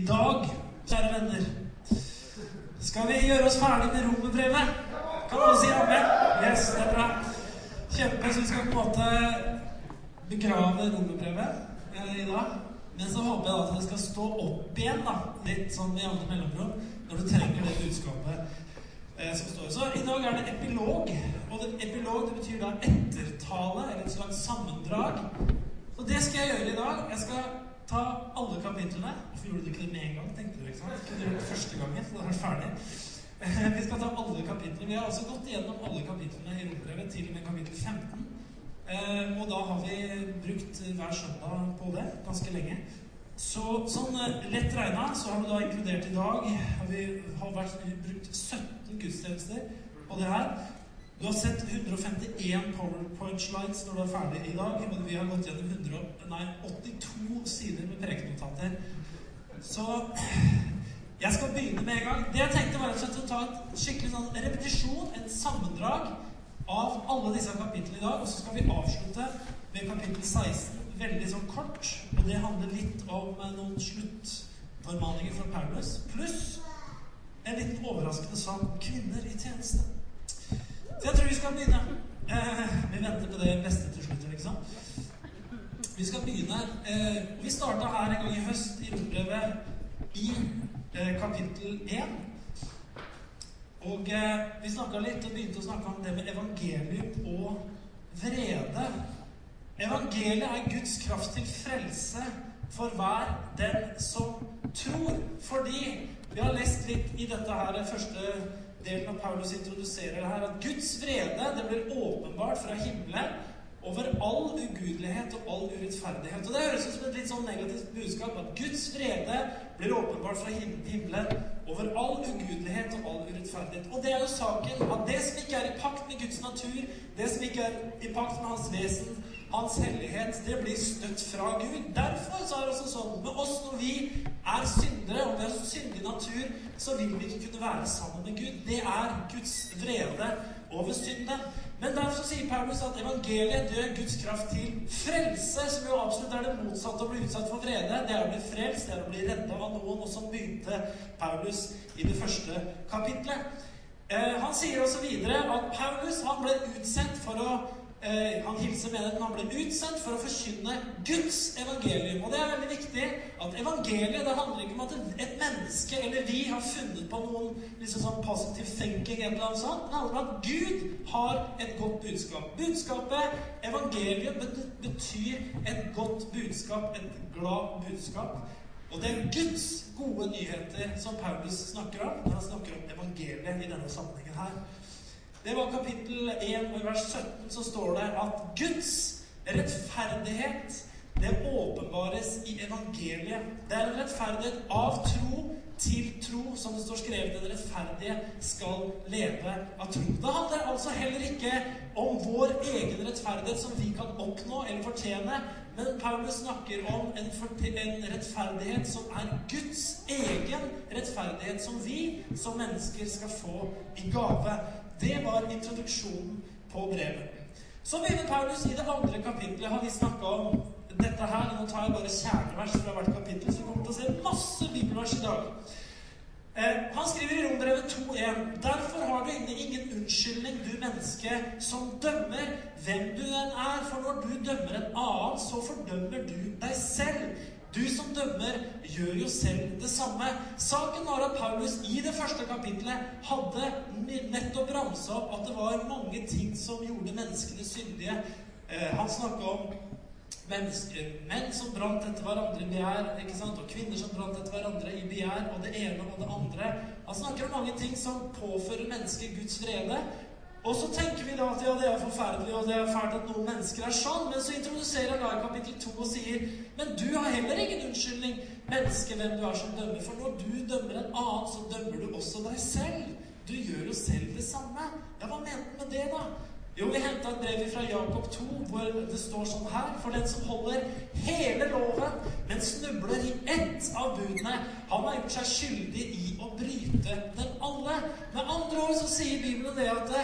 I dag, kjære venner, skal vi gjøre oss ferdig med romerbrevet. Kan alle si amen? Yes, det er bra. Kjempe, så vi skal på en måte begrave romerbrevet eh, i dag. Men så håper jeg at det skal stå opp igjen, da, litt sånn i andre mellomrom, når du trenger det budskapet eh, som står. Så i dag er det epilog. Og det, epilog det betyr da ettertale, eller et slags sammendrag. Og det skal jeg gjøre i dag. Jeg skal ta alle kapitlene. Hvorfor gjorde du ikke det med en gang? tenkte du, ikke sant? Kunne du gjort det første gangen, så da er du ferdig. Vi skal ta alle kapitlene. Vi har også gått igjennom alle kapitlene i Rombrevet til og med kapittel 15. Eh, og da har vi brukt hver søndag på det ganske lenge. Så sånn eh, lett regna så har vi da inkludert i dag Vi har vært, brukt 17 gudstjenester på det her. Du har sett 151 powerpoint slides når du er ferdig i dag. men vi har gått gjennom 100, nei, 82 sider med prekenotater. Så jeg skal begynne med en gang. Det jeg tenkte var å ta et skikkelig sånn repetisjon, en sammendrag, av alle disse kapitlene i dag. Og så skal vi avslutte med kapittel 16 veldig sånn kort. Og det handler litt om noen sluttformaninger fra Paulus. Pluss en liten overraskende sak kvinner i tjeneste. Så jeg tror vi skal begynne. Eh, vi venter på det beste til slutt, liksom. Vi skal begynne eh, Vi starta her en gang i høst i Rombrevet i eh, kapittel 1. Og eh, vi snakka litt og begynte å snakke om det med evangelium og vrede. Evangeliet er Guds kraft til frelse for hver den som tror. Fordi vi har lest litt i dette her første delen av Paulus introduserer her, at Guds vrede det blir åpenbart fra himmelen over all ugudelighet og all urettferdighet. Og Det høres ut som et litt sånn negativt budskap at Guds vrede blir åpenbart fra himmelen over all ugudelighet og all urettferdighet. Og det er jo saken at det som ikke er i pakt med Guds natur, det som ikke er i pakt med Hans vesen, hans hellighet, det blir støtt fra Gud. Derfor så er det også sånn med oss når vi er syndere, og vi har syndig natur, så vil vi ikke kunne være sammen med Gud. Det er Guds vrede over synden. Men derfor sier Paulus at evangeliet er Guds kraft til frelse, som jo absolutt er det motsatte å bli utsatt for vrede. Det er å bli frelst, det er å bli redda av noen. Og sånn begynte Paulus i det første kapitlet. Eh, han sier også videre at Paulus han ble utsendt for å eh, han hilser menigheten. Han ble utsendt for å forkynne Guds evangelium. Og det er veldig viktig at evangeliet det handler ikke om at et menneske eller vi har funnet på noen liksom sånn positive thinking. eller noe sånt. Det handler om at Gud har et godt budskap. Budskapet, evangeliet, betyr et godt budskap, et glad budskap. Og det er Guds gode nyheter som Paulus snakker om når han snakker om evangeliet i denne sammenhengen her. Det var kapittel 1, og i vers 17 så står det at Guds rettferdighet det åpenbares i evangeliet. Det er en rettferdighet av tro til tro, som det står skrevet. Den rettferdige skal leve av tro. Det handler altså heller ikke om vår egen rettferdighet som vi kan oppnå eller fortjene. Men Paulus snakker om en, en rettferdighet som er Guds egen rettferdighet, som vi som mennesker skal få i gave. Det var introduksjonen på brevet. Så begynner Paulus i det andre kapitlet. Har vi snakka om dette her? Nå tar jeg bare kjernevers fra hvert kapittel, så vi kommer til å se masse bibelvers i dag. Eh, han skriver i Rombrevet 2,1.: Derfor har du inne ingen unnskyldning, du menneske, som dømmer hvem du enn er. For når du dømmer en annen, så fordømmer du deg selv. Du som dømmer, gjør jo selv det samme. Saken var at Paulus i det første kapitlet hadde nettopp ramsa opp at det var mange ting som gjorde menneskene syndige. Eh, han snakka om menn som brant etter hverandre i begjær, ikke sant? og kvinner som brant etter hverandre i begjær, og det ene og det andre. Han snakker om mange ting som påfører mennesker Guds vrede, og så tenker vi da at ja, det er forferdelig, og det er fælt at noen mennesker er sånn. Men så introduserer han da i kapittel 2 og sier Men du har heller ingen unnskyldning, menneske, hvem du er som dømmer. For når du dømmer en annen, så dømmer du også deg selv. Du gjør jo selv det samme. Ja, hva mente han med det, da? Jo, vi henta et brev fra Jakob 2, hvor det står sånn her For den som holder hele loven, men snubler i ett av budene, han har gjort seg skyldig i å bryte dem alle. Med andre ord så sier Bibelen det at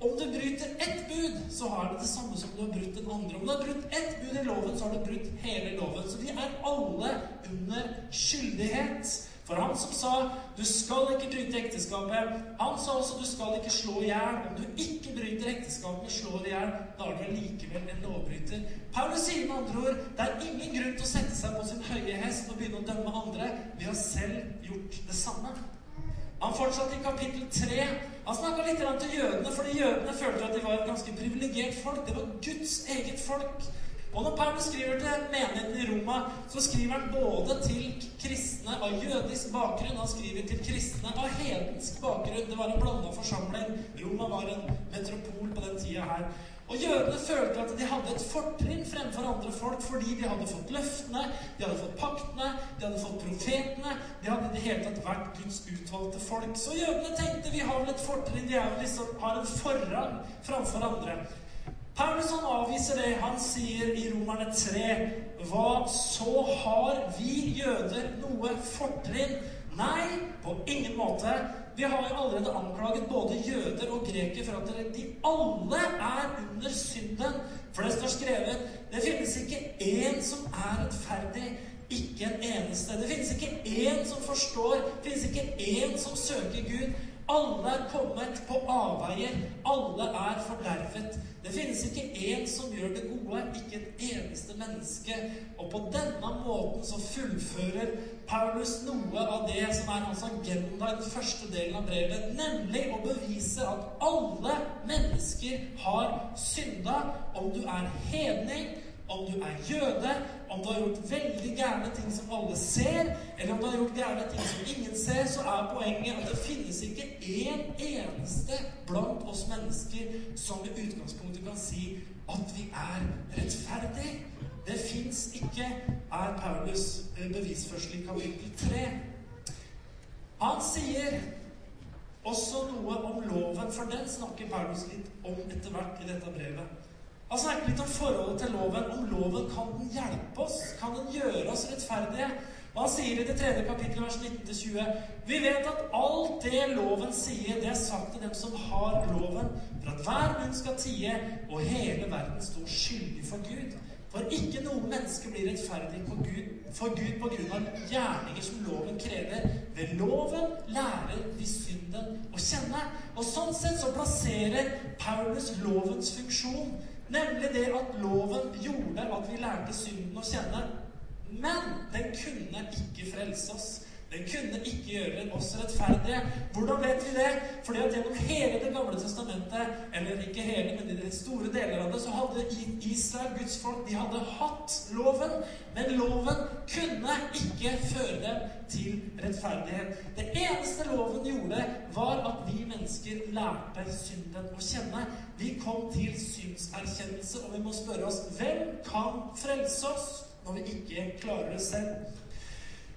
om du bryter ett bud, så har det det samme som du har brutt den andre. Om du har brutt ett bud i loven, så har du brutt hele loven. Så vi er alle under skyldighet. For han som sa 'du skal ikke bryte ekteskapet', han sa også 'du skal ikke slå i hjel'. Om du ikke bryter ekteskapet, og slår i hjel, da er du likevel en lovbryter. Paulus sier med andre ord det er ingen grunn til å sette seg på sin høye hest og begynne å dømme andre. Vi har selv gjort det samme. Han fortsatte i kapittel 3. Han snakka litt til jødene, fordi jødene følte at de var et ganske privilegert folk. Det var Guds eget folk. Og når Paulus skriver til menigheten i Roma, så skriver han både til kristne av jødisk bakgrunn Han skriver til kristne av hedensk bakgrunn. Det var en blanda forsamling. Roma var en metropol på den tida her. Og jødene følte at de hadde et fortrinn fremfor andre folk fordi de hadde fått løftene, de hadde fått paktene, de hadde fått profetene De hadde i det hele tatt vært Guds utvalgte folk. Så jødene tenkte vi har vel et fortrinn, de liksom, har en forrang framfor andre. Paulus avviser det. Han sier i Romerne 3 Hva så har vi jøder noe fortrinn? Nei, på ingen måte. Vi har jo allerede anklaget både jøder og greker for at de alle er under synden. For det står skrevet det finnes ikke én som er rettferdig. Ikke en eneste. Det finnes ikke én som forstår. Det finnes ikke én som søker Gud. Alle er kommet på avveier. Alle er fordervet. Det finnes ikke én som gjør det gode, ikke et eneste menneske. Og på denne måten så fullfører Paulus noe av det som er hans agenda i den første delen av brevet, nemlig å bevise at alle mennesker har synda, om du er hedning om du er jøde, om du har gjort veldig gærne ting som alle ser, eller om du har gjort gærne ting som ingen ser, så er poenget at det finnes ikke én eneste blant oss mennesker som i utgangspunktet kan si at vi er rettferdige. Det fins ikke, er Paulus eh, bevisførsel i kapittel 3. Han sier også noe om loven, for den snakker Paulus litt om etter hvert i dette brevet. Han snakker litt om forholdet til loven. Loven kan den hjelpe oss? Kan den gjøre oss rettferdige? Og han sier i det tredje kapittelet, vers 19-20 Vi vet at alt det loven sier, det er sagt til dem som har loven, for at hver munn skal tie, og hele verden står skyldig for Gud. For ikke noe menneske blir rettferdig for Gud, for Gud på grunn av gjerninger som loven krever. Ved loven lærer vi synden å kjenne. Og sånn sett så plasserer Paulus lovens funksjon Nemlig det at loven gjorde at vi lærte synden å kjenne. Men den kunne ikke frelse oss. Den kunne ikke gjøre oss rettferdige. Hvordan vet vi det? Fordi at gjennom hele Det gamle testamentet, eller ikke hele, men de store deler av det, så hadde Israel, Guds folk, de hadde hatt loven. Men loven kunne ikke føre dem til rettferdighet. Det eneste loven gjorde, var at vi mennesker lærte synden å kjenne. Vi kom til synserkjennelse, og vi må spørre oss hvem kan frelse oss når vi ikke klarer det selv?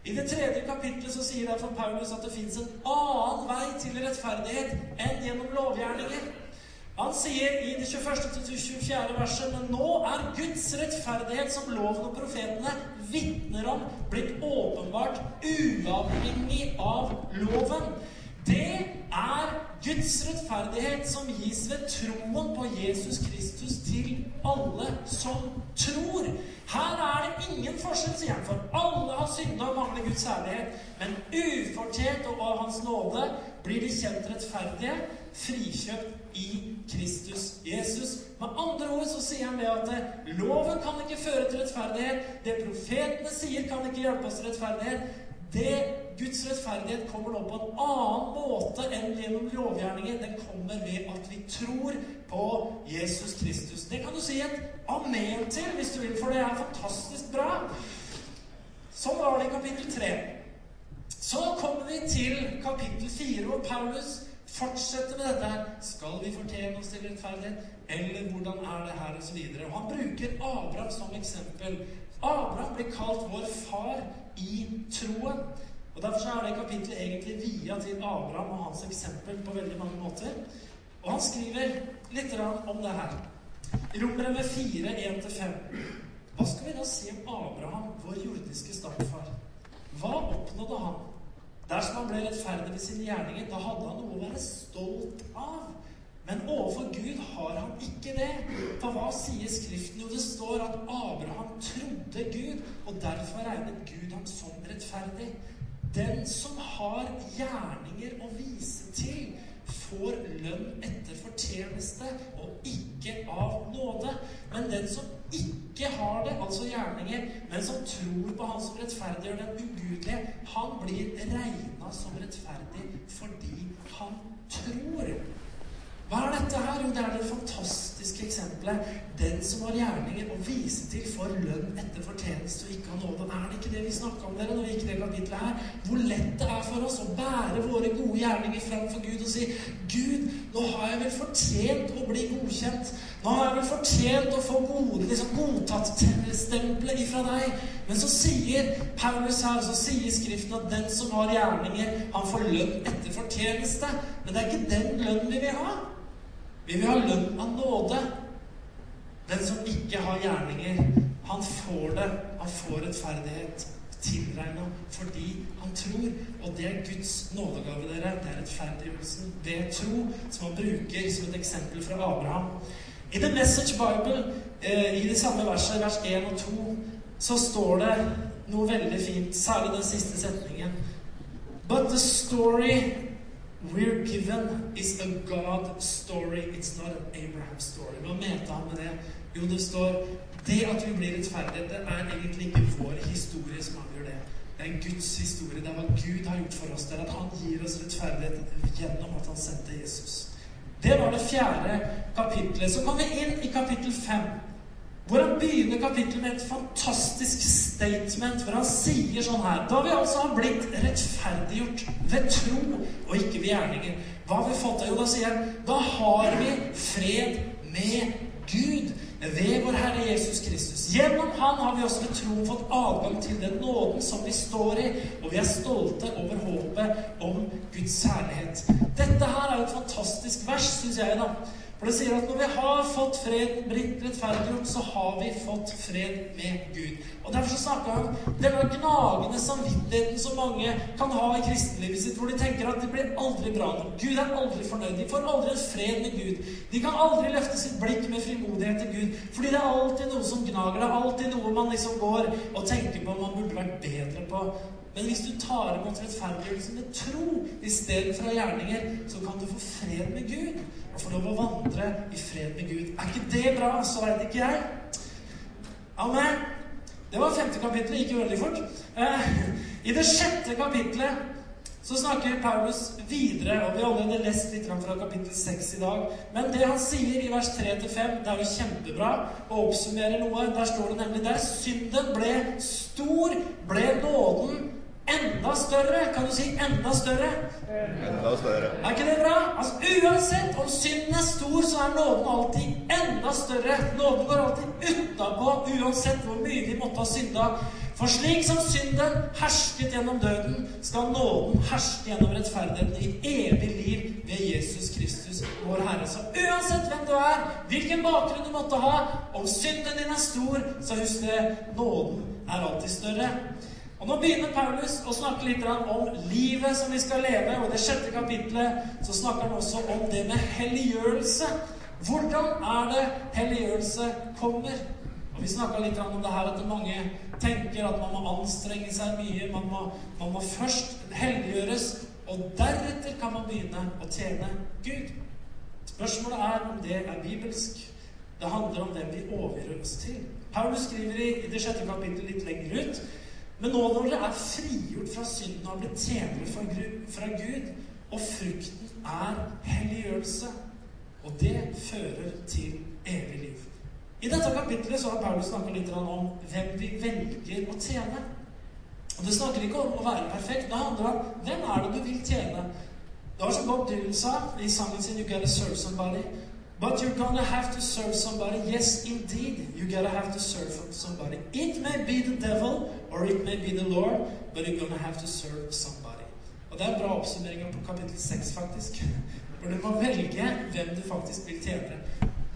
I det tredje kapitlet så sier derfor Paulus at det fins en annen vei til rettferdighet enn gjennom lovgjerninger. Han sier i det 21. til 24. verset Men nå er Guds rettferdighet, som loven og profetene vitner om, blitt åpenbart uavhengig av loven. Det er Guds rettferdighet som gis ved troen på Jesus Kristus til alle som tror. Her er det ingen forskjell, sier han, for alle har synda og mangler Guds herlighet. Men ufortjent og av Hans nåde blir de kjent rettferdige, frikjøpt i Kristus Jesus. Med andre ord så sier han det at loven kan ikke føre til rettferdighet. Det profetene sier, kan ikke hjelpe oss til rettferdighet. Det Guds rettferdighet kommer nå på en annen måte enn gjennom lovgjerninger. Den kommer ved at vi tror på Jesus Kristus. Det kan du si et amen til hvis du vil, for det er fantastisk bra. Sånn var det i kapittel 3. Så kommer vi til kapittel 4, hvor Paulus fortsetter med dette. Skal vi fortjene oss til rettferdighet? Eller hvordan er det her? Og så videre. Han bruker Abraham som eksempel. Abraham blir kalt vår far i troen. Og Derfor er det kapittelet egentlig via til Abraham og hans eksempel på veldig mange måter. Og han skriver litt om det her. Rombrevet 4, 1-5. Hva skal vi da si om Abraham, vår jordiske stamfar? Hva oppnådde han? Dersom han ble rettferdig ved sine gjerninger, da hadde han noe å være stolt av. Men overfor Gud har han ikke det. For hva sier Skriften? Jo, det står at Abraham trodde Gud, og derfor regnet Gud ham som rettferdig. Den som har gjerninger å vise til, får lønn etter fortjeneste og ikke av nåde. Men den som ikke har det, altså gjerninger, men som tror på Han som rettferdiggjør den ugudelige, han blir regna som rettferdig fordi han tror. Hva er dette her? Jo, det er det fantastiske eksempelet. Den som har gjerninger å vise til, får lønn etter fortjeneste og ikke av nåde. Er det ikke det vi snakka om dere når vi gikk det kapitlet her? Hvor lett det er for oss å bære våre gode gjerninger framfor Gud og si Gud, nå har jeg vel fortjent å bli godkjent. Nå har jeg vel fortjent å få gode, liksom godtatt-stempelet ifra deg. Men så sier Paulus her, så sier Skriften at den som har gjerninger, han får lønn etter fortjeneste. Men det er ikke den lønnen vi vil ha. Vi vil ha lønn av nåde. Den som ikke har gjerninger, han får det. Han får rettferdighet tilregna fordi han tror. Og det er Guds nådegave, dere. Det er rettferdiggjørelsen ved tro, som han bruker som et eksempel fra Abraham. I The Message Bible, eh, i de samme versene, vers 1 og 2, så står det noe veldig fint, særlig den siste setningen. But the story We're given is a God story. It's not an Abraham story. Hva mente han med det? Jo, det står Det at vi blir rettferdige, det er egentlig ikke vår historie som avgjør det. Det er Guds historie. Det er hva Gud har gjort for oss. Det er at han gir oss rettferdighet gjennom at han sendte Jesus. Det var det fjerde kapitlet. Så kom vi inn i kapittel fem. Hvor han begynner kapittelet med et fantastisk statement, hvor han sier sånn her Da vi altså har blitt rettferdiggjort ved tro og ikke ved gjerninger, hva har vi fått av? Jo, da sier han da har vi fred med Gud ved vår Herre Jesus Kristus. Gjennom Han har vi også ved tro fått adgang til den nåden som vi står i, og vi er stolte over håpet om Guds særlighet. Dette her er et fantastisk vers, syns jeg, da. For det sier at når vi har fått fred, blitt rettferdiggjort, så har vi fått fred med Gud. Og Derfor så snakker han om denne gnagende samvittigheten som mange kan ha i kristenlivet sitt, hvor de tenker at det blir aldri bra nok. Gud er aldri fornøyd. De får aldri en fred med Gud. De kan aldri løfte sitt blikk med frimodighet til Gud. Fordi det er alltid noe som gnager. Det er alltid noe man liksom går og tenker på man burde vært bedre på. Men hvis du tar imot rettferdiggjørelse med tro istedenfor gjerninger, så kan du få fred med Gud og få lov å vandre i fred med Gud. Er ikke det bra? Så veit ikke jeg. Amen. Det var femte kapittel. Ikke veldig fort. Eh, I det sjette kapittelet så snakker Paulus videre, og vi har allerede lest litt fra kapittel 6 i dag. Men det han sier i vers 3-5, det er jo kjempebra å oppsummere noe. Der står det nemlig der synden ble stor, ble nåden enda større. Kan du si enda større? Enda større. Er ikke det bra? Altså, Uansett om synden er stor, så er nåden alltid enda større. Nåden går alltid utapå, uansett hvor mye vi måtte ha synda. For slik som synden hersket gjennom døden, skal nåden herske gjennom rettferdigheten i evig liv ved Jesus Kristus, vår Herre. Så uansett hvem du er, hvilken bakgrunn du måtte ha, om synden din er stor, så husk det, nåden er alltid større. Og Nå begynner Paulus å snakke litt om livet som vi skal leve. Og i det sjette kapitlet så snakker han også om det med helliggjørelse. Hvordan er det helliggjørelse kommer? Og Vi snakka litt om det her at mange tenker at man må anstrenge seg mye. Man må, man må først helliggjøres, og deretter kan man begynne å tjene Gud. Spørsmålet er om det er bibelsk. Det handler om hvem vi overgir oss til. Paulus skriver i, i det sjette kapittelet litt lenger ut men nå når dere er frigjort fra synden og har blitt tjenere fra Gud, og frukten er helliggjørelse, og det fører til evig liv. I dette kapitlet så har Paulus snakket litt om hvem vi velger å tjene. Og Det snakker ikke om å være perfekt. Det handler om hvem er det du vil tjene. Det var som Bob Dylan sa i sangen sin 'You Gotta Serve Somebody'. But you're gonna have to serve somebody. Yes, indeed, you gotta have to serve somebody. It may be the devil, or it may be the Lord, but you're gonna have to serve somebody. Og Det er en bra oppsummering på kapittel 6, faktisk. Hvor du må velge hvem du faktisk vil tjene.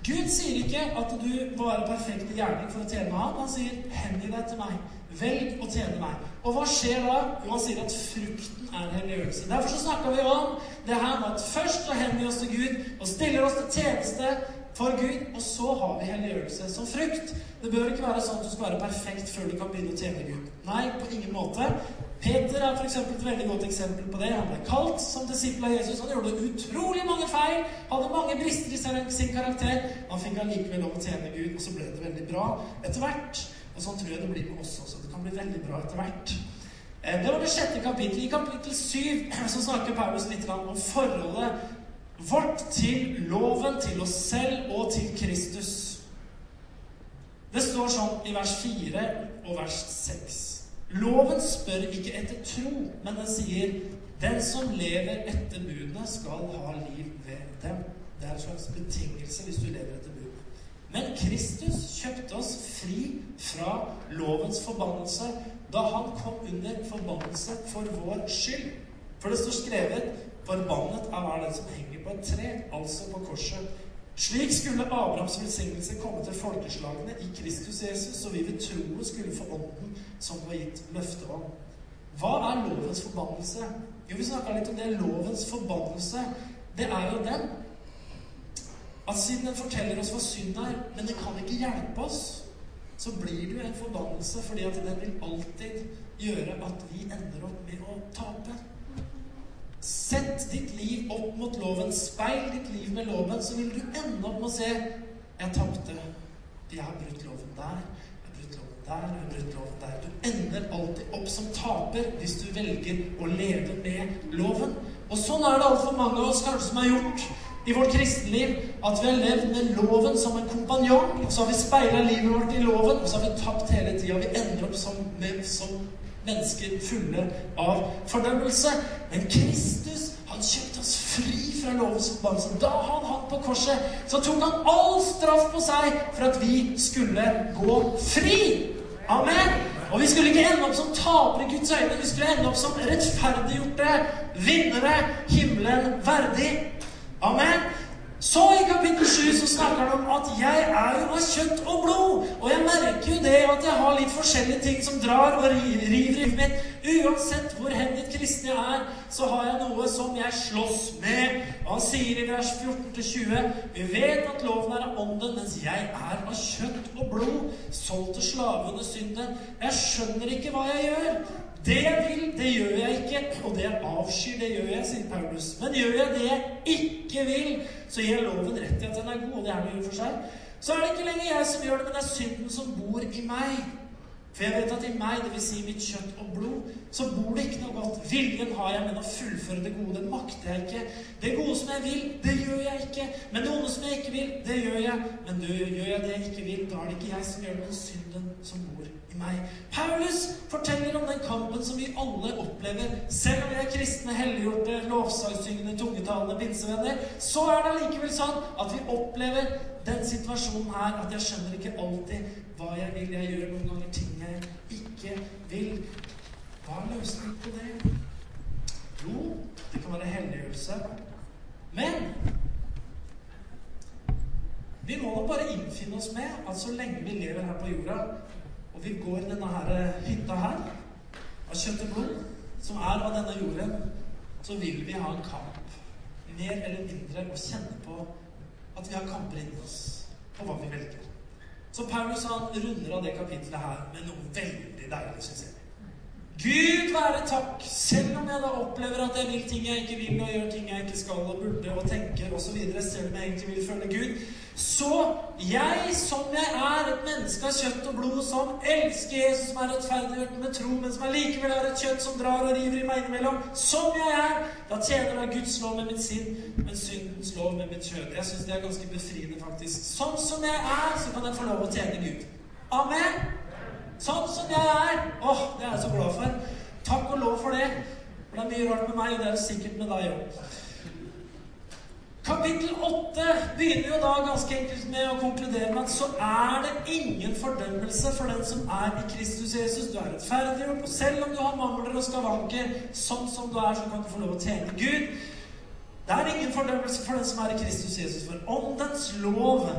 Gud sier ikke at du må være perfekt i gjerning for å tjene ham. Han sier 'hengi deg til meg'. Velg å tjene meg. Og hva skjer da? Jo, han sier at frukten er helliggjørelse. Derfor så snakka vi om det her med at først så henvender vi oss til Gud og stiller oss til tjeneste for Gud, og så har vi helliggjørelse som frukt. Det bør ikke være sånn at du skal være perfekt før du kan begynne å tjene Gud. Nei, på ingen måte. Peter er for et veldig godt eksempel på det. Han ble kalt som disippel av Jesus. Han gjorde utrolig mange feil, hadde mange brister i sin karakter. Han fikk allikevel lov å tjene Gud, og så ble det veldig bra etter hvert. Og sånn tror jeg det blir med oss også. Kan bli veldig bra etter hvert. Eh, det var det sjette kapittelet. I kapittel syv så snakker Paulus litt om forholdet vårt til loven, til oss selv og til Kristus. Det står sånn i vers 4 og vers 6. Loven spør ikke etter tro, men den sier den som lever etter budene, skal ha liv ved dem. Det er en slags betingelse hvis du lever etter budene. Men Kristus kjøpte oss fri fra lovens forbannelse da han kom under forbannelse for vår skyld. For det står skrevet 'Forbannet er hver den som henger på et tre', altså på korset. Slik skulle Abrahams velsignelse komme til folkeslagene i Kristus Jesus, så vi ved troen skulle få ånden som var gitt løfte om. Hva er lovens forbannelse? Jo, vi snakka litt om det. Lovens forbannelse, det er jo den at siden den forteller oss hva synd er, men den kan ikke hjelpe oss, så blir det jo en forbannelse, fordi at den vil alltid gjøre at vi ender opp med å tape. Sett ditt liv opp mot loven. Speil ditt liv med loven, så vil du ende opp med å se Jeg tapte. Jeg har brutt loven der. Jeg har brutt loven der. Jeg har brutt loven der. Du ender alltid opp som taper hvis du velger å leve med loven. Og sånn er det altfor mange av oss kanskje som har gjort i vårt kristenliv at vi har levd med loven som en kompanjong. Og så har vi speila livet vårt i loven, og så har vi tapt hele tida. Vi ender opp som, med, som mennesker fulle av fordømmelse. Men Kristus han kjøpte oss fri fra lovens forbannelse. Da han hang på korset, så tok han all straff på seg for at vi skulle gå fri. Amen! Og vi skulle ikke ende opp som tapere i Guds øyne. Vi skulle ende opp som rettferdiggjorte vinnere, himmelen verdig. Amen. Så i kapittel 7 så snakker han om at jeg er jo av kjøtt og blod. Og jeg merker jo det at jeg har litt forskjellige ting som drar og river i livet mitt. Uansett hvor hengitt kristen jeg er, så har jeg noe som jeg slåss med. Og han sier i vers 14-20.: Vi vet at loven er av ånden, mens jeg er av kjøtt og blod, solgt til slave under synden. Jeg skjønner ikke hva jeg gjør. Det jeg vil, det gjør jeg ikke. Og det jeg avskyr, det gjør jeg, sier Paulus. Men gjør jeg det jeg ikke vil, så gir jeg loven rett i at den er god. Og det er den jo for seg. Så er det ikke lenger jeg som gjør det, men det er synden som bor i meg. For jeg vet at i meg, dvs. Si mitt kjøtt og blod, så bor det ikke noe godt. Viljen har jeg, men å fullføre det gode, det makter jeg ikke. Det gode som jeg vil, det gjør jeg ikke. Men det onde som jeg ikke vil, det gjør jeg. Men det, gjør jeg det jeg ikke vil, da er det ikke jeg som gjør det, men synden som bor i meg. Paulus forteller om den kampen som vi alle opplever. Selv om vi er kristne, helliggjorte, lovsangsyngende, tungetalende pinsevenner, så er det likevel sånn at vi opplever den situasjonen her at jeg skjønner ikke alltid hva jeg vil. Jeg gjør noen ganger ting jeg ikke vil. Hva er løsningen på det? Jo, det kan være helliggjørelse. Men vi må bare innfinne oss med at så lenge vi lever her på jorda, og vi går denne her hytta her av kjøtt og blod, som er av denne jorden, så vil vi ha en kamp. Mer eller mindre å kjenne på at vi har kamper inni oss på hva vi velger. Så Paulus han runder av det kapitlet her med noe veldig deilig, syns jeg. Gud være takk, selv om jeg da opplever at jeg vil ting jeg ikke vil, og gjør ting jeg ikke skal og burde og tenker osv., selv om jeg egentlig vil følge Gud, så jeg som jeg er, et menneske av kjøtt og blod, som elsker Jesus, som er rettferdiggjort med tro, men som allikevel er et kjøtt som drar og river i meg innimellom, som jeg er, da tjener jeg Guds lov med mitt sinn, men syndens lov med mitt kjød. Jeg syns det er ganske befriende, faktisk. Sånn som jeg er, så kan jeg få lov å tjene Gud. Amen. Sånn som jeg er. Åh, det er jeg så glad for. Takk og lov for det. Det er mye rart med meg, og det er det sikkert med deg òg. Kapittel 8 begynner jo da ganske enkelt med å konkludere med at så er det ingen fordømmelse for den som er i Kristus Jesus. Du er rettferdiggjort, og selv om du har mangler og skavanker, sånn som du er, så kan du få lov å tjene Gud. Det er ingen fordømmelse for den som er i Kristus Jesus, for åndens lov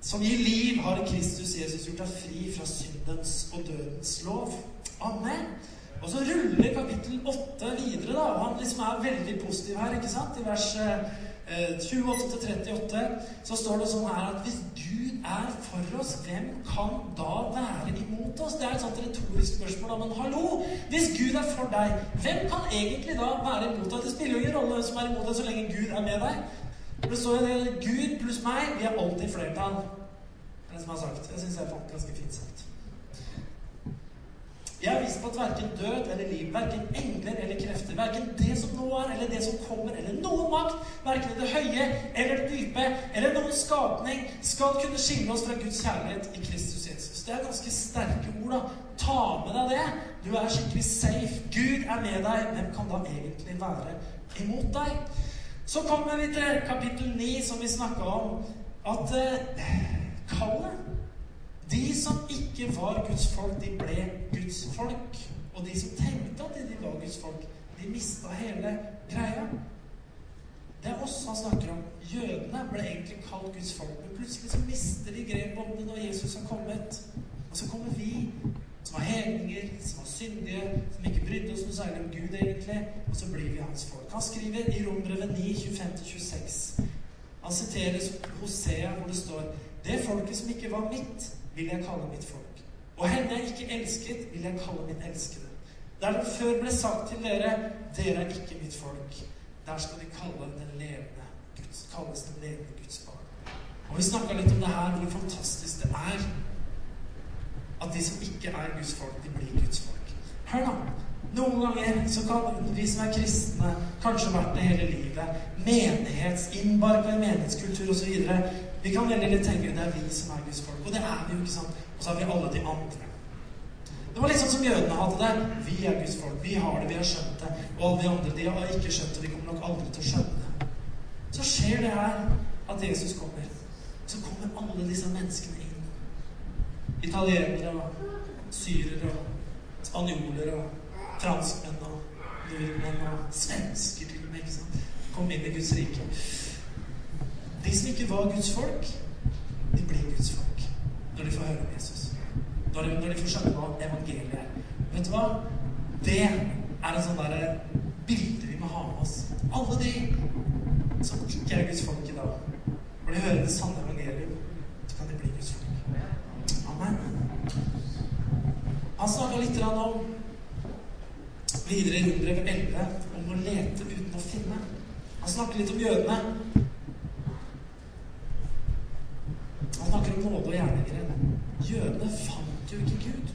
som gir liv, har Kristus Jesus gjort deg fri fra syndens og dødens lov. Amen. Og så ruller kapittel 8 videre, da. Og han liksom er veldig positiv her, ikke sant? I vers eh, 28-38 så står det sånn her at hvis Gud er for oss, hvem kan da være imot oss? Det er et sånt retorisk spørsmål. Men hallo! Hvis Gud er for deg, hvem kan egentlig da være imot deg? Det spiller jo ingen rolle hvem som er imot deg, så lenge Gud er med deg. For det står jo det Gud pluss meg, vi er alltid flertall. Det er det som er sagt. Jeg syns jeg fant ganske fint sagt. Jeg har vist på at verken død eller liv, verken engler eller krefter, verken det som nå er, eller det som kommer, eller noen makt, verken det høye eller det dype, eller noen skapning, skal kunne skille oss fra Guds kjærlighet i Kristus Jesus. Det er ganske sterke ord, da. Ta med deg det. Du er skikkelig safe. Gud er med deg. Hvem kan da egentlig være imot deg? Så kommer vi til kapittel 9, som vi snakka om, at eh, kallet de som ikke var Guds folk, de ble Guds folk. Og de som tenkte at de var Guds folk, de mista hele greia. Det er oss han snakker om. Jødene ble egentlig kalt Guds folk. Men plutselig så mister de grep om det når Jesus har kommet. Og så kommer vi, som var hedninger, som var syndige, som ikke brydde oss noe særlig om Gud, egentlig. Og så blir vi hans folk. Han skriver i Rombrevet 9, 25-26. Han siterer Hosea, hvor det står Det folket som ikke var mitt, vil jeg kalle mitt folk. Og henne jeg ikke elsket, vil jeg kalle min elskede. Der det før ble sagt til dere, dere er ikke mitt folk, der skal de kalle den levende Guds, kalles den levende Guds barn. Og vi snakka litt om det her, hvor fantastisk det er at de som ikke er Guds folk, de blir Guds folk. Hør nå. Noen ganger så kan vi som er kristne, kanskje vært det hele livet, menighetsinnbarka i menighetskultur osv. Vi kan veldig litt tenke det er vi som er Guds folk. Og det er vi jo, ikke sant? Og så har vi alle de andre. Det var litt sånn som jødene hadde det. Vi er Guds folk. Vi har det, vi har skjønt det. Og alle de andre de har ikke skjønt det. Vi kommer nok aldri til å skjønne det. Så skjer det her at Jesus kommer. Så kommer alle disse menneskene. Italienere og syrere og spanjoler og franskmenn og nordmenn og svensker til og med. ikke sant? Kom inn i Guds rike. De som ikke var Guds folk, de blir Guds folk når de får høre om Jesus. Når de, når de får skjønne hva evangeliet er. Vet du hva? Det er en sånn derre bilde vi må ha med oss. Alle de som ikke er Guds folk i dag. Når de hører det sanne evangeliet, så kan de bli Guds folk. Amen. Han snakka litt om videre i Rundbrev 11 om å lete uten å finne. Han snakker litt om jødene. Han snakker om nåde og gjerninger. Jødene fant jo ikke Gud.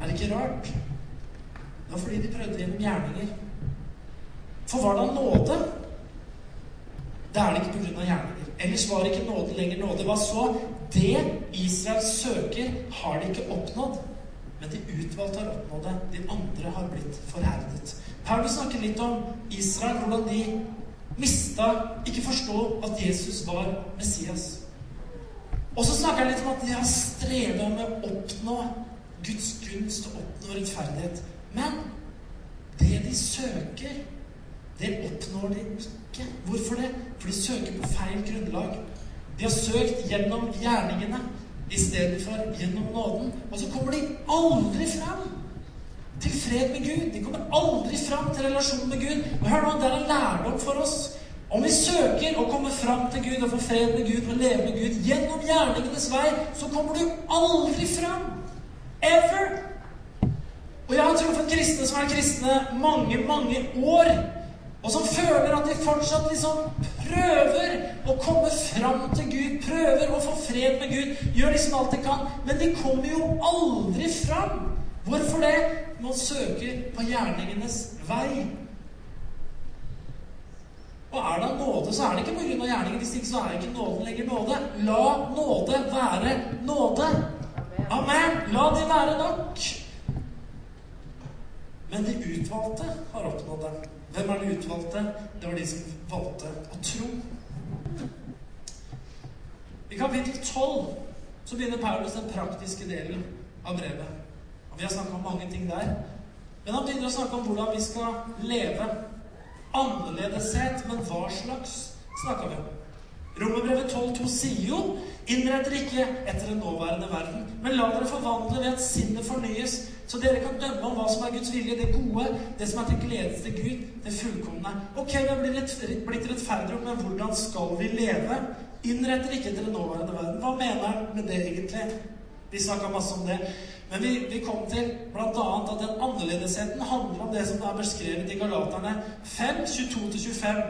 Er det ikke rart? Det var fordi de prøvde gjennom gjerninger. For var det nåde? Det er det ikke pga. gjerninger. Ellers var det ikke nåde lenger nåde. Hva så? Det Israel søker, har de ikke oppnådd. Men de utvalgte har oppnådd det. De andre har blitt forherdet. Paulus snakker litt om Israel, hvordan de mista Ikke forsto, at Jesus var Messias. Og så snakker han litt om at de har streva med å oppnå Guds gunst og oppnå rettferdighet. Men det de søker, det oppnår de ikke. Hvorfor det? For de søker på feil grunnlag. De har søkt gjennom gjerningene istedenfor gjennom nåden. Og så kommer de aldri fram til fred med Gud. De kommer aldri fram til relasjon med Gud. Og hør nå, Det er en lærdom for oss. Om vi søker å komme fram til Gud og få fred med Gud og leve med Gud gjennom gjerningenes vei, så kommer du aldri fram. Ever. Og jeg har truffet kristne som er kristne mange, mange år og som føler at de fortsatt liksom prøver å komme fram til Gud, prøver å få fred med Gud, gjør liksom alt de kan, men de kommer jo aldri fram. Hvorfor det? Man søker på gjerningenes vei. Og er det nåde, så er det ikke pga. gjerningen. Hvis ikke så er ikke nåden lenger nåde. La nåde være nåde. Amen. La det være nok. Men de utvalgte har oppnådd det. Hvem er de utvalgte? Det var de som valgte å tro. I kapittel 12 så begynner Paulus den praktiske delen av brevet. Og Vi har snakka om mange ting der. Men han begynner å snakke om hvordan vi skal leve. Annerledeshet, men hva slags snakka vi om? Romerbrevet 12,2 sier jo Innrett dere ikke etter den nåværende verden, men la dere forvandle ved at sinnet fornyes, så dere kan dømme om hva som er Guds vilje, det gode, det som er til glede til Gud, det fullkomne. Ok, vi har blitt, rettferdige, men hvordan skal vi leve? Innretter ikke til den nåværende verden. Hva mener han med det egentlig? Vi snakka masse om det. Men vi, vi kom til bl.a. at den annerledesheten handler om det som er beskrevet i Galaterne 5, 22-25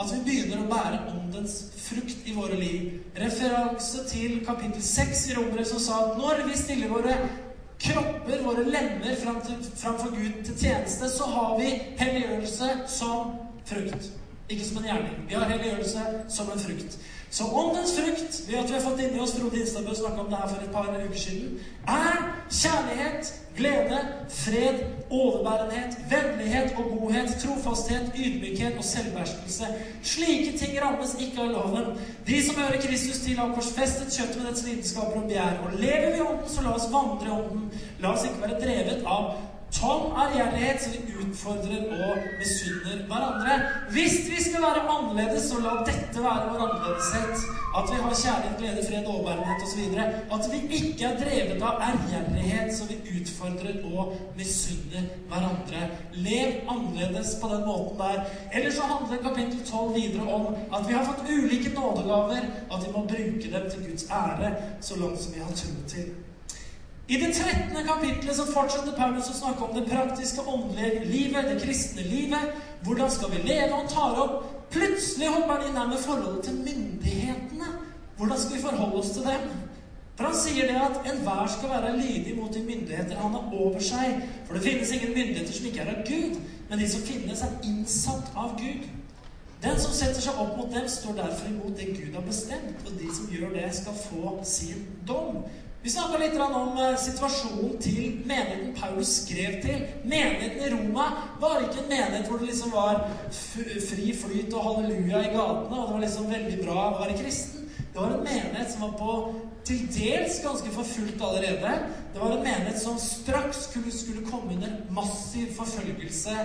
at vi begynner å bære åndens frukt i våre liv. Referanse til kapittel 6 i Rombrevet som sa at når vi stiller våre kropper, våre lemmer, framfor Gud til tjeneste, så har vi helliggjørelse som frukt. Ikke som en gjerning. Vi har helliggjørelse som en frukt. Så åndens frukt, ved at vi har fått inni oss Frode Instabø snakka om det her for et par uker siden, er kjærlighet, glede, fred, overbærenhet, vennlighet og godhet, trofasthet, ydmykhet og selvbeherskelse. Slike ting rammes ikke av loven. De som hører Kristus til, har korsfestet kjøttet med dets lidenskaper og begjær. Og lever vi i ånden, så la oss vandre i ånden. La oss ikke være drevet av Tom ærgjerrighet, så vi utfordrer og misunner hverandre. Hvis vi skal være annerledes, så la dette være vår annerledeshet. At vi har kjærlighet, glede, fred, overbærenhet osv. At vi ikke er drevet av ærgjerrighet, så vi utfordrer og misunner hverandre. Lev annerledes på den måten der. Eller så handler kapittel 12 videre om at vi har fått ulike nådegaver, at vi må bruke dem til Guds ære så langt som vi har tro til. I det 13. kapitlet så fortsetter Paulus å snakke om det praktiske åndelige livet, det kristne livet. Hvordan skal vi leve? Han tar opp Plutselig hopper han inn her med forholdet til myndighetene. Hvordan skal vi forholde oss til dem? For han sier det at enhver skal være lydig mot de myndigheter han har over seg. For det finnes ingen myndigheter som ikke er av Gud, men de som finnes, er innsatt av Gud. Den som setter seg opp mot dem, står derfor imot det Gud har bestemt, og de som gjør det, skal få sin dom. Vi snakka litt om eh, situasjonen til menigheten Paulus skrev til. Menigheten i Roma var ikke en menighet hvor det liksom var fri flyt og halleluja i gatene, og det var liksom veldig bra å være kristen. Det var en menighet som var på til dels ganske forfulgt allerede. Det var en menighet som straks skulle, skulle komme under massiv forfølgelse,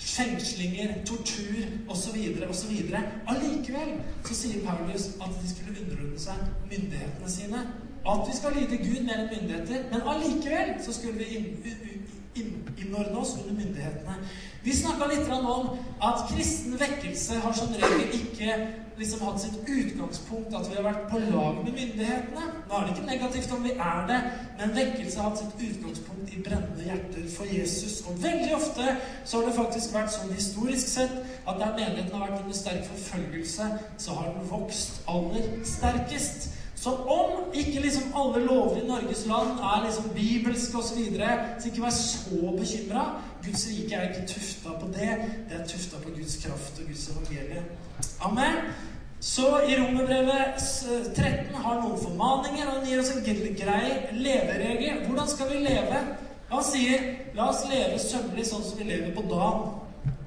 fengslinger, tortur osv. osv. Allikevel så sier Paulus at de skulle underordne seg myndighetene sine at vi skal lyde Gud mer enn myndigheter, men allikevel så skulle vi innordne oss under myndighetene. Vi snakka litt om at kristen vekkelse har som regel ikke liksom hatt sitt utgangspunkt at vi har vært på lag med myndighetene. Nå er det ikke negativt om vi er det, men vekkelse har hatt sitt utgangspunkt i brennende hjerter for Jesus. Og veldig ofte så har det faktisk vært sånn historisk sett at der menigheten har vært under sterk forfølgelse, så har den vokst aller sterkest. Så om ikke liksom alle lover i Norges land er liksom bibelske osv., så, videre, så ikke vær så bekymra. Guds rike er ikke tufta på det. Det er tufta på Guds kraft og Guds evangelie. Amen. Så i Romerbrevet 13 har noen formaninger, og han gir oss en grei leveregel. Hvordan skal vi leve? Han sier 'la oss leve sømmelig sånn som vi lever på dagen'.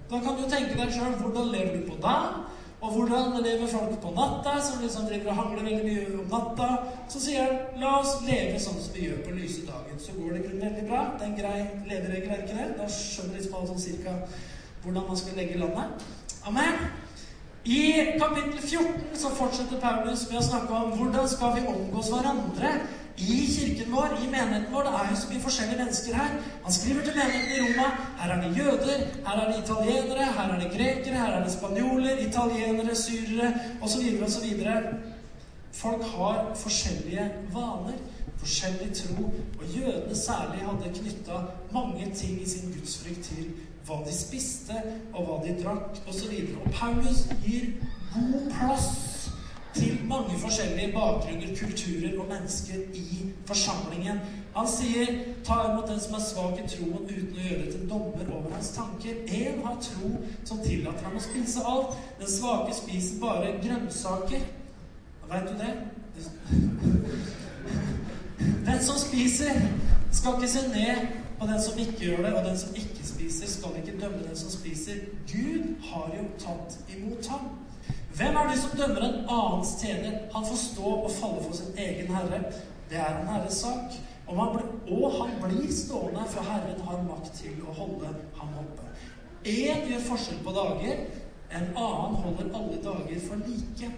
Da kan du tenke deg sjøl hvordan lever du på dagen? Og hvordan lever folk på natta, som liksom driver og hangler veldig mye om natta. Så sier han la oss leve sånn som vi gjør på lyse dagen. Så går det veldig bra. Det er en grei leveregel, er ikke det? Da skjønner liksom alle sånn cirka hvordan man skal legge landet. Amen. I kapittel 14 så fortsetter Paulus med å snakke om hvordan skal vi omgås hverandre i kirken vår, i menigheten vår. Det er jo så mye forskjellige mennesker her. Han skriver til menigheten i Roma. Her er det jøder, her er det italienere, her er det grekere, her er det spanjoler, italienere, syrere osv. osv. Folk har forskjellige vaner, forskjellig tro, og jødene særlig hadde knytta mange ting i sin gudsfrykt til hva de spiste, og hva de drakk, osv. Og, og Paulus gir god plass til mange forskjellige bakgrunner, kulturer og mennesker i forsamlingen. Han sier 'ta imot den som er svak i troen, uten å gjøre det til dommer over hans tanker'. Én har tro som tillater ham å spise alt. Den svake spiser bare grønnsaker. Veit du det? Den som spiser, skal ikke se ned på den som ikke gjør det, og den som ikke spiser, skal ikke dømme den som spiser. Gud har jo tatt imot ham. Hvem er det som dømmer en annens tjener? Han får stå og falle for sin egen herre. Det er en herres sak. Og han, blir, og han blir stående, for Herren har makt til å holde ham oppe. Én gjør forskjell på dager. En annen holder alle dager for like.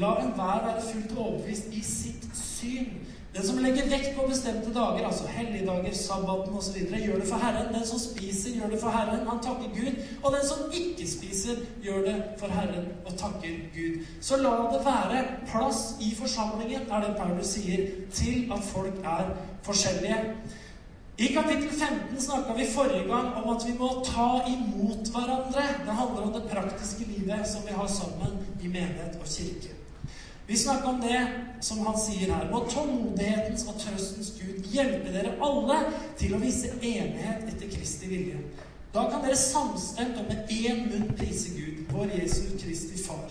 La enhver være fullt overbevist i sitt syn. Den som legger vekt på bestemte dager, altså helligdager, sabbaten osv., gjør det for Herren. Den som spiser, gjør det for Herren. Han takker Gud. Og den som ikke spiser, gjør det for Herren og takker Gud. Så la det være plass i forsamlingen, er det Paulus sier, til at folk er forskjellige. I kapittel 15 snakka vi forrige gang om at vi må ta imot hverandre. Det handler om det praktiske livet som vi har sammen i menighet og kirke. Vi snakker om det som han sier her. Må tålmodighetens og trøstens Gud hjelpe dere alle til å vise enighet etter Kristi vilje. Da kan dere samstemt og med én munn prise Gud, vår Jesu Kristi Far.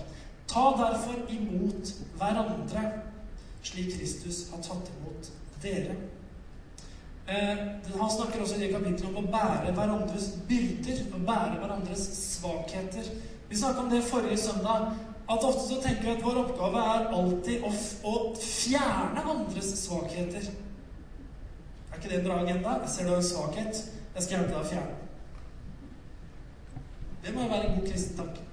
Ta derfor imot hverandre, slik Kristus har tatt imot dere. Eh, han snakker også i det kapittelet om å bære hverandres byrder å bære hverandres svakheter. Vi snakket om det forrige søndag at ofte så tenker vi at vår oppgave er alltid å, å fjerne andres svakheter. Er ikke det en bra agenda? Jeg ser du har en svakhet. Jeg skal hjelpe deg å fjerne Det må jo være en god kristen tanke.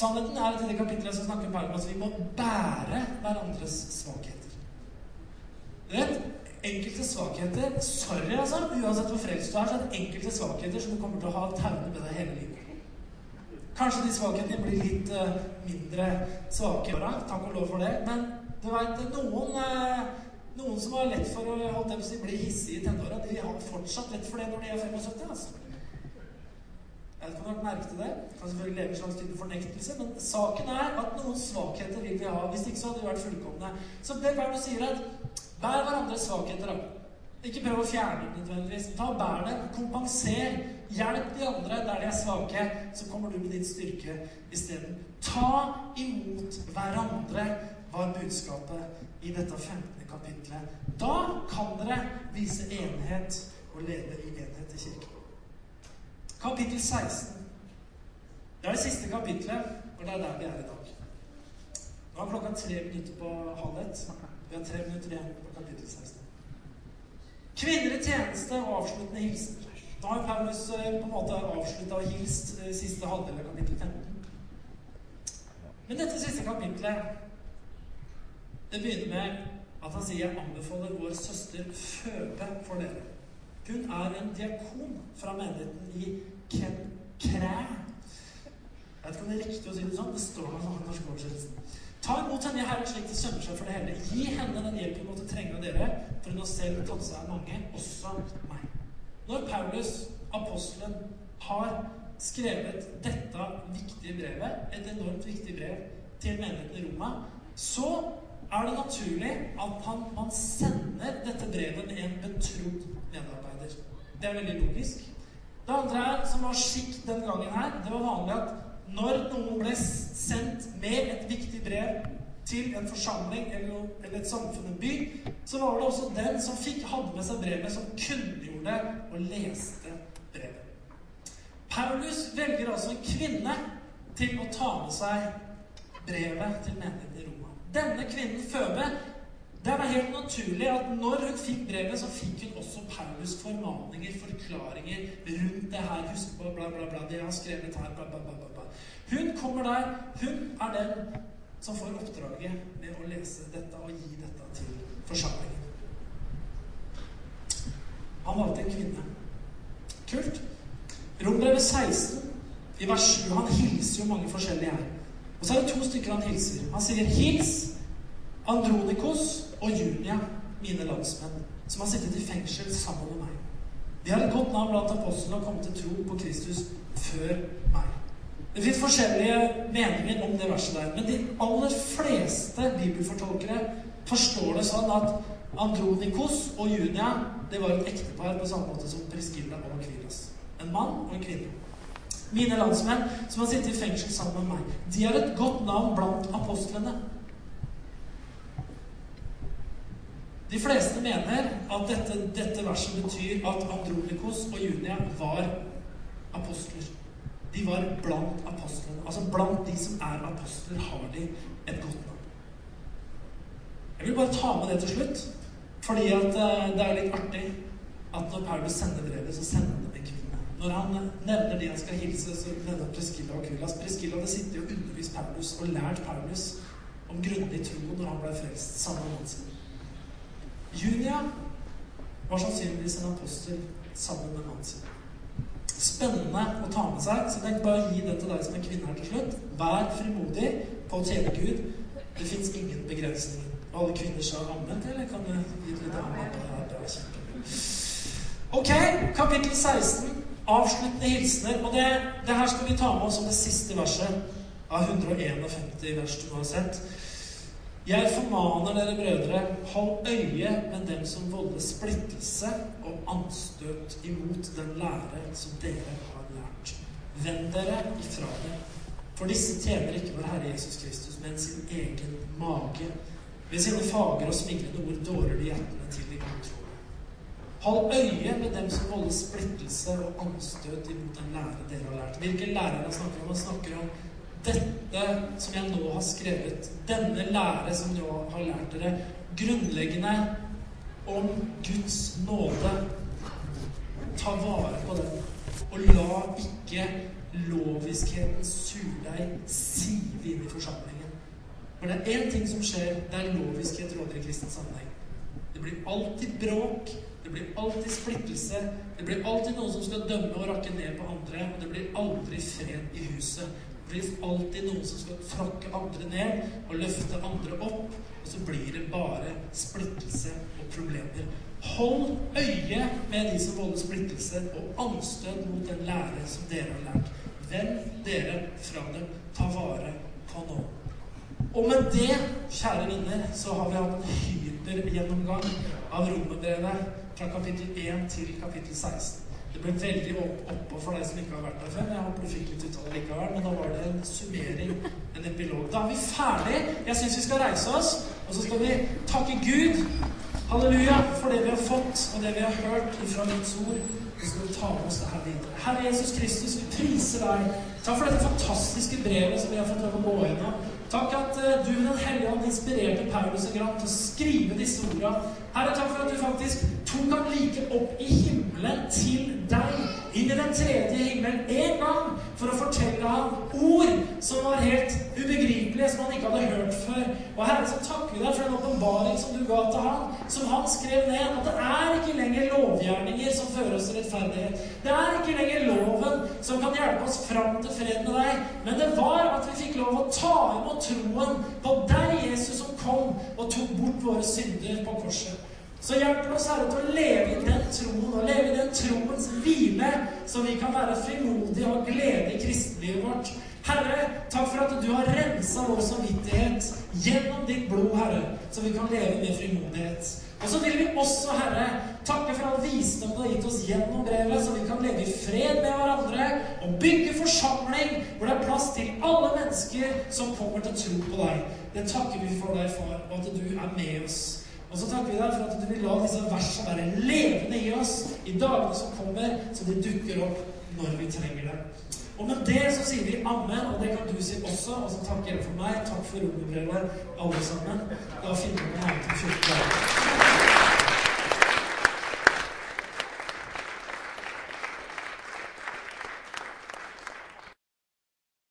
Sannheten er at i det kapittelet som snakker om at vi må bære hverandres svakheter. Du vet, enkelte svakheter Sorry, altså. Uansett hvor frelst du er, så er det enkelte svakheter som du kommer til å ha taune med deg hele livet. Kanskje de svakhetene blir litt uh, mindre svake. Takk og lov for det. Men du vet, noen, uh, noen som har lett for å holdt si, bli hissige i tenåra, de har fortsatt lett for det når de er 75. altså. Jeg vet ikke om har merket det. Kan selvfølgelig leve en slags type fornektelse. Men saken er at noen svakheter vil vi ha. Hvis ikke så hadde vi vært fullkomne. Så det er du sier, at bær hverandres svakheter. da. Ikke prøv å fjerne dem nødvendigvis. Ta Bær dem. Kompenser. Hjelp de andre der de er svake. Så kommer du med din styrke isteden. Ta imot hverandre, var budskapet i dette 15. kapitlet. Da kan dere vise enhet og leve i enhet i kirken. Kapittel 16. Det er det siste kapitlet, og det er der vi er i dag. Nå er klokka tre minutter på halv ett. Vi har tre minutter igjen på kapittel 16. Kvinner i tjeneste og avsluttende hilsen. Da har Paulus eh, på en måte avslutta og hilst eh, siste halvdel av kapittel 15. Men dette siste kapitlet det begynner med at han sier 'Jeg anbefaler vår søster Føbe for dere'. Hun er en diakon fra menigheten i Kenkræ. Jeg vet ikke om det er riktig å si det sånn. Det står noe sånn i norsk oversettelse. Ta imot henne i Herren slik det sømmer seg for det hele. Gi henne den hjelpen hun måtte trenge av dere, for hun har selv tatt seg av mange, også meg. Når Paulus, apostelen, har skrevet dette viktige brevet, et enormt viktig brev til menigheten i Roma, så er det naturlig at han, man sender dette brevet med en betrodd medarbeider. Det er veldig logisk. Det andre som var skikk den gangen her, det var vanlig at når noen ble sendt med et viktig brev til en forsamling eller, et samfunn, en by, så var det også den som fikk, hadde med seg brevet, som kunngjorde og leste brevet. Paulus velger altså en kvinne til å ta med seg brevet til menigheten i Roma. Denne kvinnen, Føbe, det er helt naturlig at når hun fikk brevet, så fikk hun også Paulus formaninger, forklaringer rundt det her. Husk på bla, bla, bla. Det jeg har skrevet her, bla, bla, bla, bla. Hun kommer der. Hun er den som får oppdraget med å lese dette og gi dette til forsamlingen. Han valgte en kvinne. Kult. Rombrevet 16, i vers 7, han hilser jo mange forskjellige her. Og så er det to stykker han hilser. Han sier 'hils' Andronikos og Julia, mine landsmenn, som har sittet i fengsel sammen med meg. De har et godt navn blant apostlene og kommet til tro på Kristus før meg. Det fins forskjellige meninger om det verset der, men de aller fleste bibelfortolkere forstår det sånn at Andronikos og Junia det var et ektepar på samme måte som Priskilla og Akvilas. En mann og en kvinne. Mine landsmenn som har sittet i fengsel sammen med meg. De har et godt navn blant apostlene. De fleste mener at dette, dette verset betyr at Andronikos og Junia var apostler. De var blant apostlene. Altså blant de som er apostler, har de et godt navn. Jeg vil bare ta med det til slutt, fordi at uh, det er litt artig at når Paulus sender brevet, så sender han det med kvinne. Når han nevner de han skal hilse, så nevner han Preskilla og Kulas. Preskilla hadde sittet og undervist Paulus og lært Paulus om grunnlig tro når han ble frelst sammen med Hansen. Junia var sannsynligvis en apostel sammen med Hansen. Spennende å ta med seg, så jeg bare å gi det til deg som er kvinne her til slutt. Vær frimodig på å tjene Gud. Det fins ingen begrensninger. Alle kvinner sa anmeldt, eller kan du gi litt på det her? Er kjempebra. Ok, kapittel 16 avsluttende hilsener. Og det, det, her skal vi ta med oss som det siste verset av 151 vers du har sett. Jeg formaner dere brødre, hold øye med dem som volder splittelse og anstøt imot den lære som dere har lært. Vend dere ifra det. For disse tjener ikke vår Herre Jesus Kristus, men sin egen mage. Ved sine fagre og smigrende ord dårer de hjertene til de godtroende. Hold øye med dem som volder splittelse og anstøt imot den lære dere har lært. Hvilken lærer han snakker om? Han snakker om dette som jeg nå har skrevet. Denne lære som jeg har lært dere. Grunnleggende om Guds nåde. Ta vare på den. Og la ikke loviskhetens surdeig sive inn i forsamlingen. For det er én ting som skjer der loviskhet råder i kristen sammenheng. Det blir alltid bråk, det blir alltid splittelse. Det blir alltid noen som skal dømme og rakke ned på andre. Og det blir aldri fred i huset. Blir alltid noen som skal tråkke andre ned og løfte andre opp. Og så blir det bare splittelse og problemer. Hold øye med de som volder splittelse, og anstøt mot den lære som dere har lært. Vend dere fra dem. Ta vare på nå. Og med det, kjære venner, så har vi hatt en hypergjennomgang av romerbrevet fra kapittel 1 til kapittel 16. Det ble veldig oppå for deg som ikke har vært der før. Men Jeg håper du fikk litt ut av det likevel. Men da var det en summering, en epilog. Da er vi ferdig. Jeg syns vi skal reise oss, og så skal vi takke Gud, halleluja, for det vi har fått, og det vi har hørt fra Guds ord. Og så skal vi ta med oss det her videre. Herre Jesus Kristus, vi priser deg. Takk for dette fantastiske brevet som vi har fått lov å gå gjennom. Takk at uh, du, Den hellige ånd, inspirerte Paulus og Grant til å skrive disse ordene. Herre, takk for at du faktisk tok ham like opp i himmelen til deg, inn i den tredje himmelen, en gang for å fortelle ham ord som var helt ubegripelige, som han ikke hadde hørt før. Og Herre, så takker vi deg for den åpenbaring som du ga til ham, som han skrev ned. At det er ikke lenger lovgjerninger som fører oss til rettferdighet. Det er ikke lenger loven som kan hjelpe oss fram til fred med deg, men det var at vi fikk lov å ta imot troen på deg, Jesus, som kom og tok bort våre synder på korset. Så hjelp oss, Herre, til å leve i den troen, og leve i den troens hvile, så vi kan være frimodige og glede i kristenlivet vårt. Herre, takk for at du har rensa vår samvittighet gjennom ditt blod, Herre, så vi kan leve med frimodighet. Og så vil vi også, Herre, takke for all visdom du har gitt oss gjennom brevet, så vi kan leve i fred med hverandre og bygge forsamling hvor det er plass til alle mennesker som kommer til å tro på deg. Det takker vi for deg, far, og at du er med oss. Og så takker vi deg for at du vil la disse versene være levende i oss i dagene som kommer, så de dukker opp når vi trenger det. Og med det så sier vi amen, og det kan du si også. Og så takker jeg for meg. Takk for romerbrevet, alle sammen. Da finner vi her til 14 dager.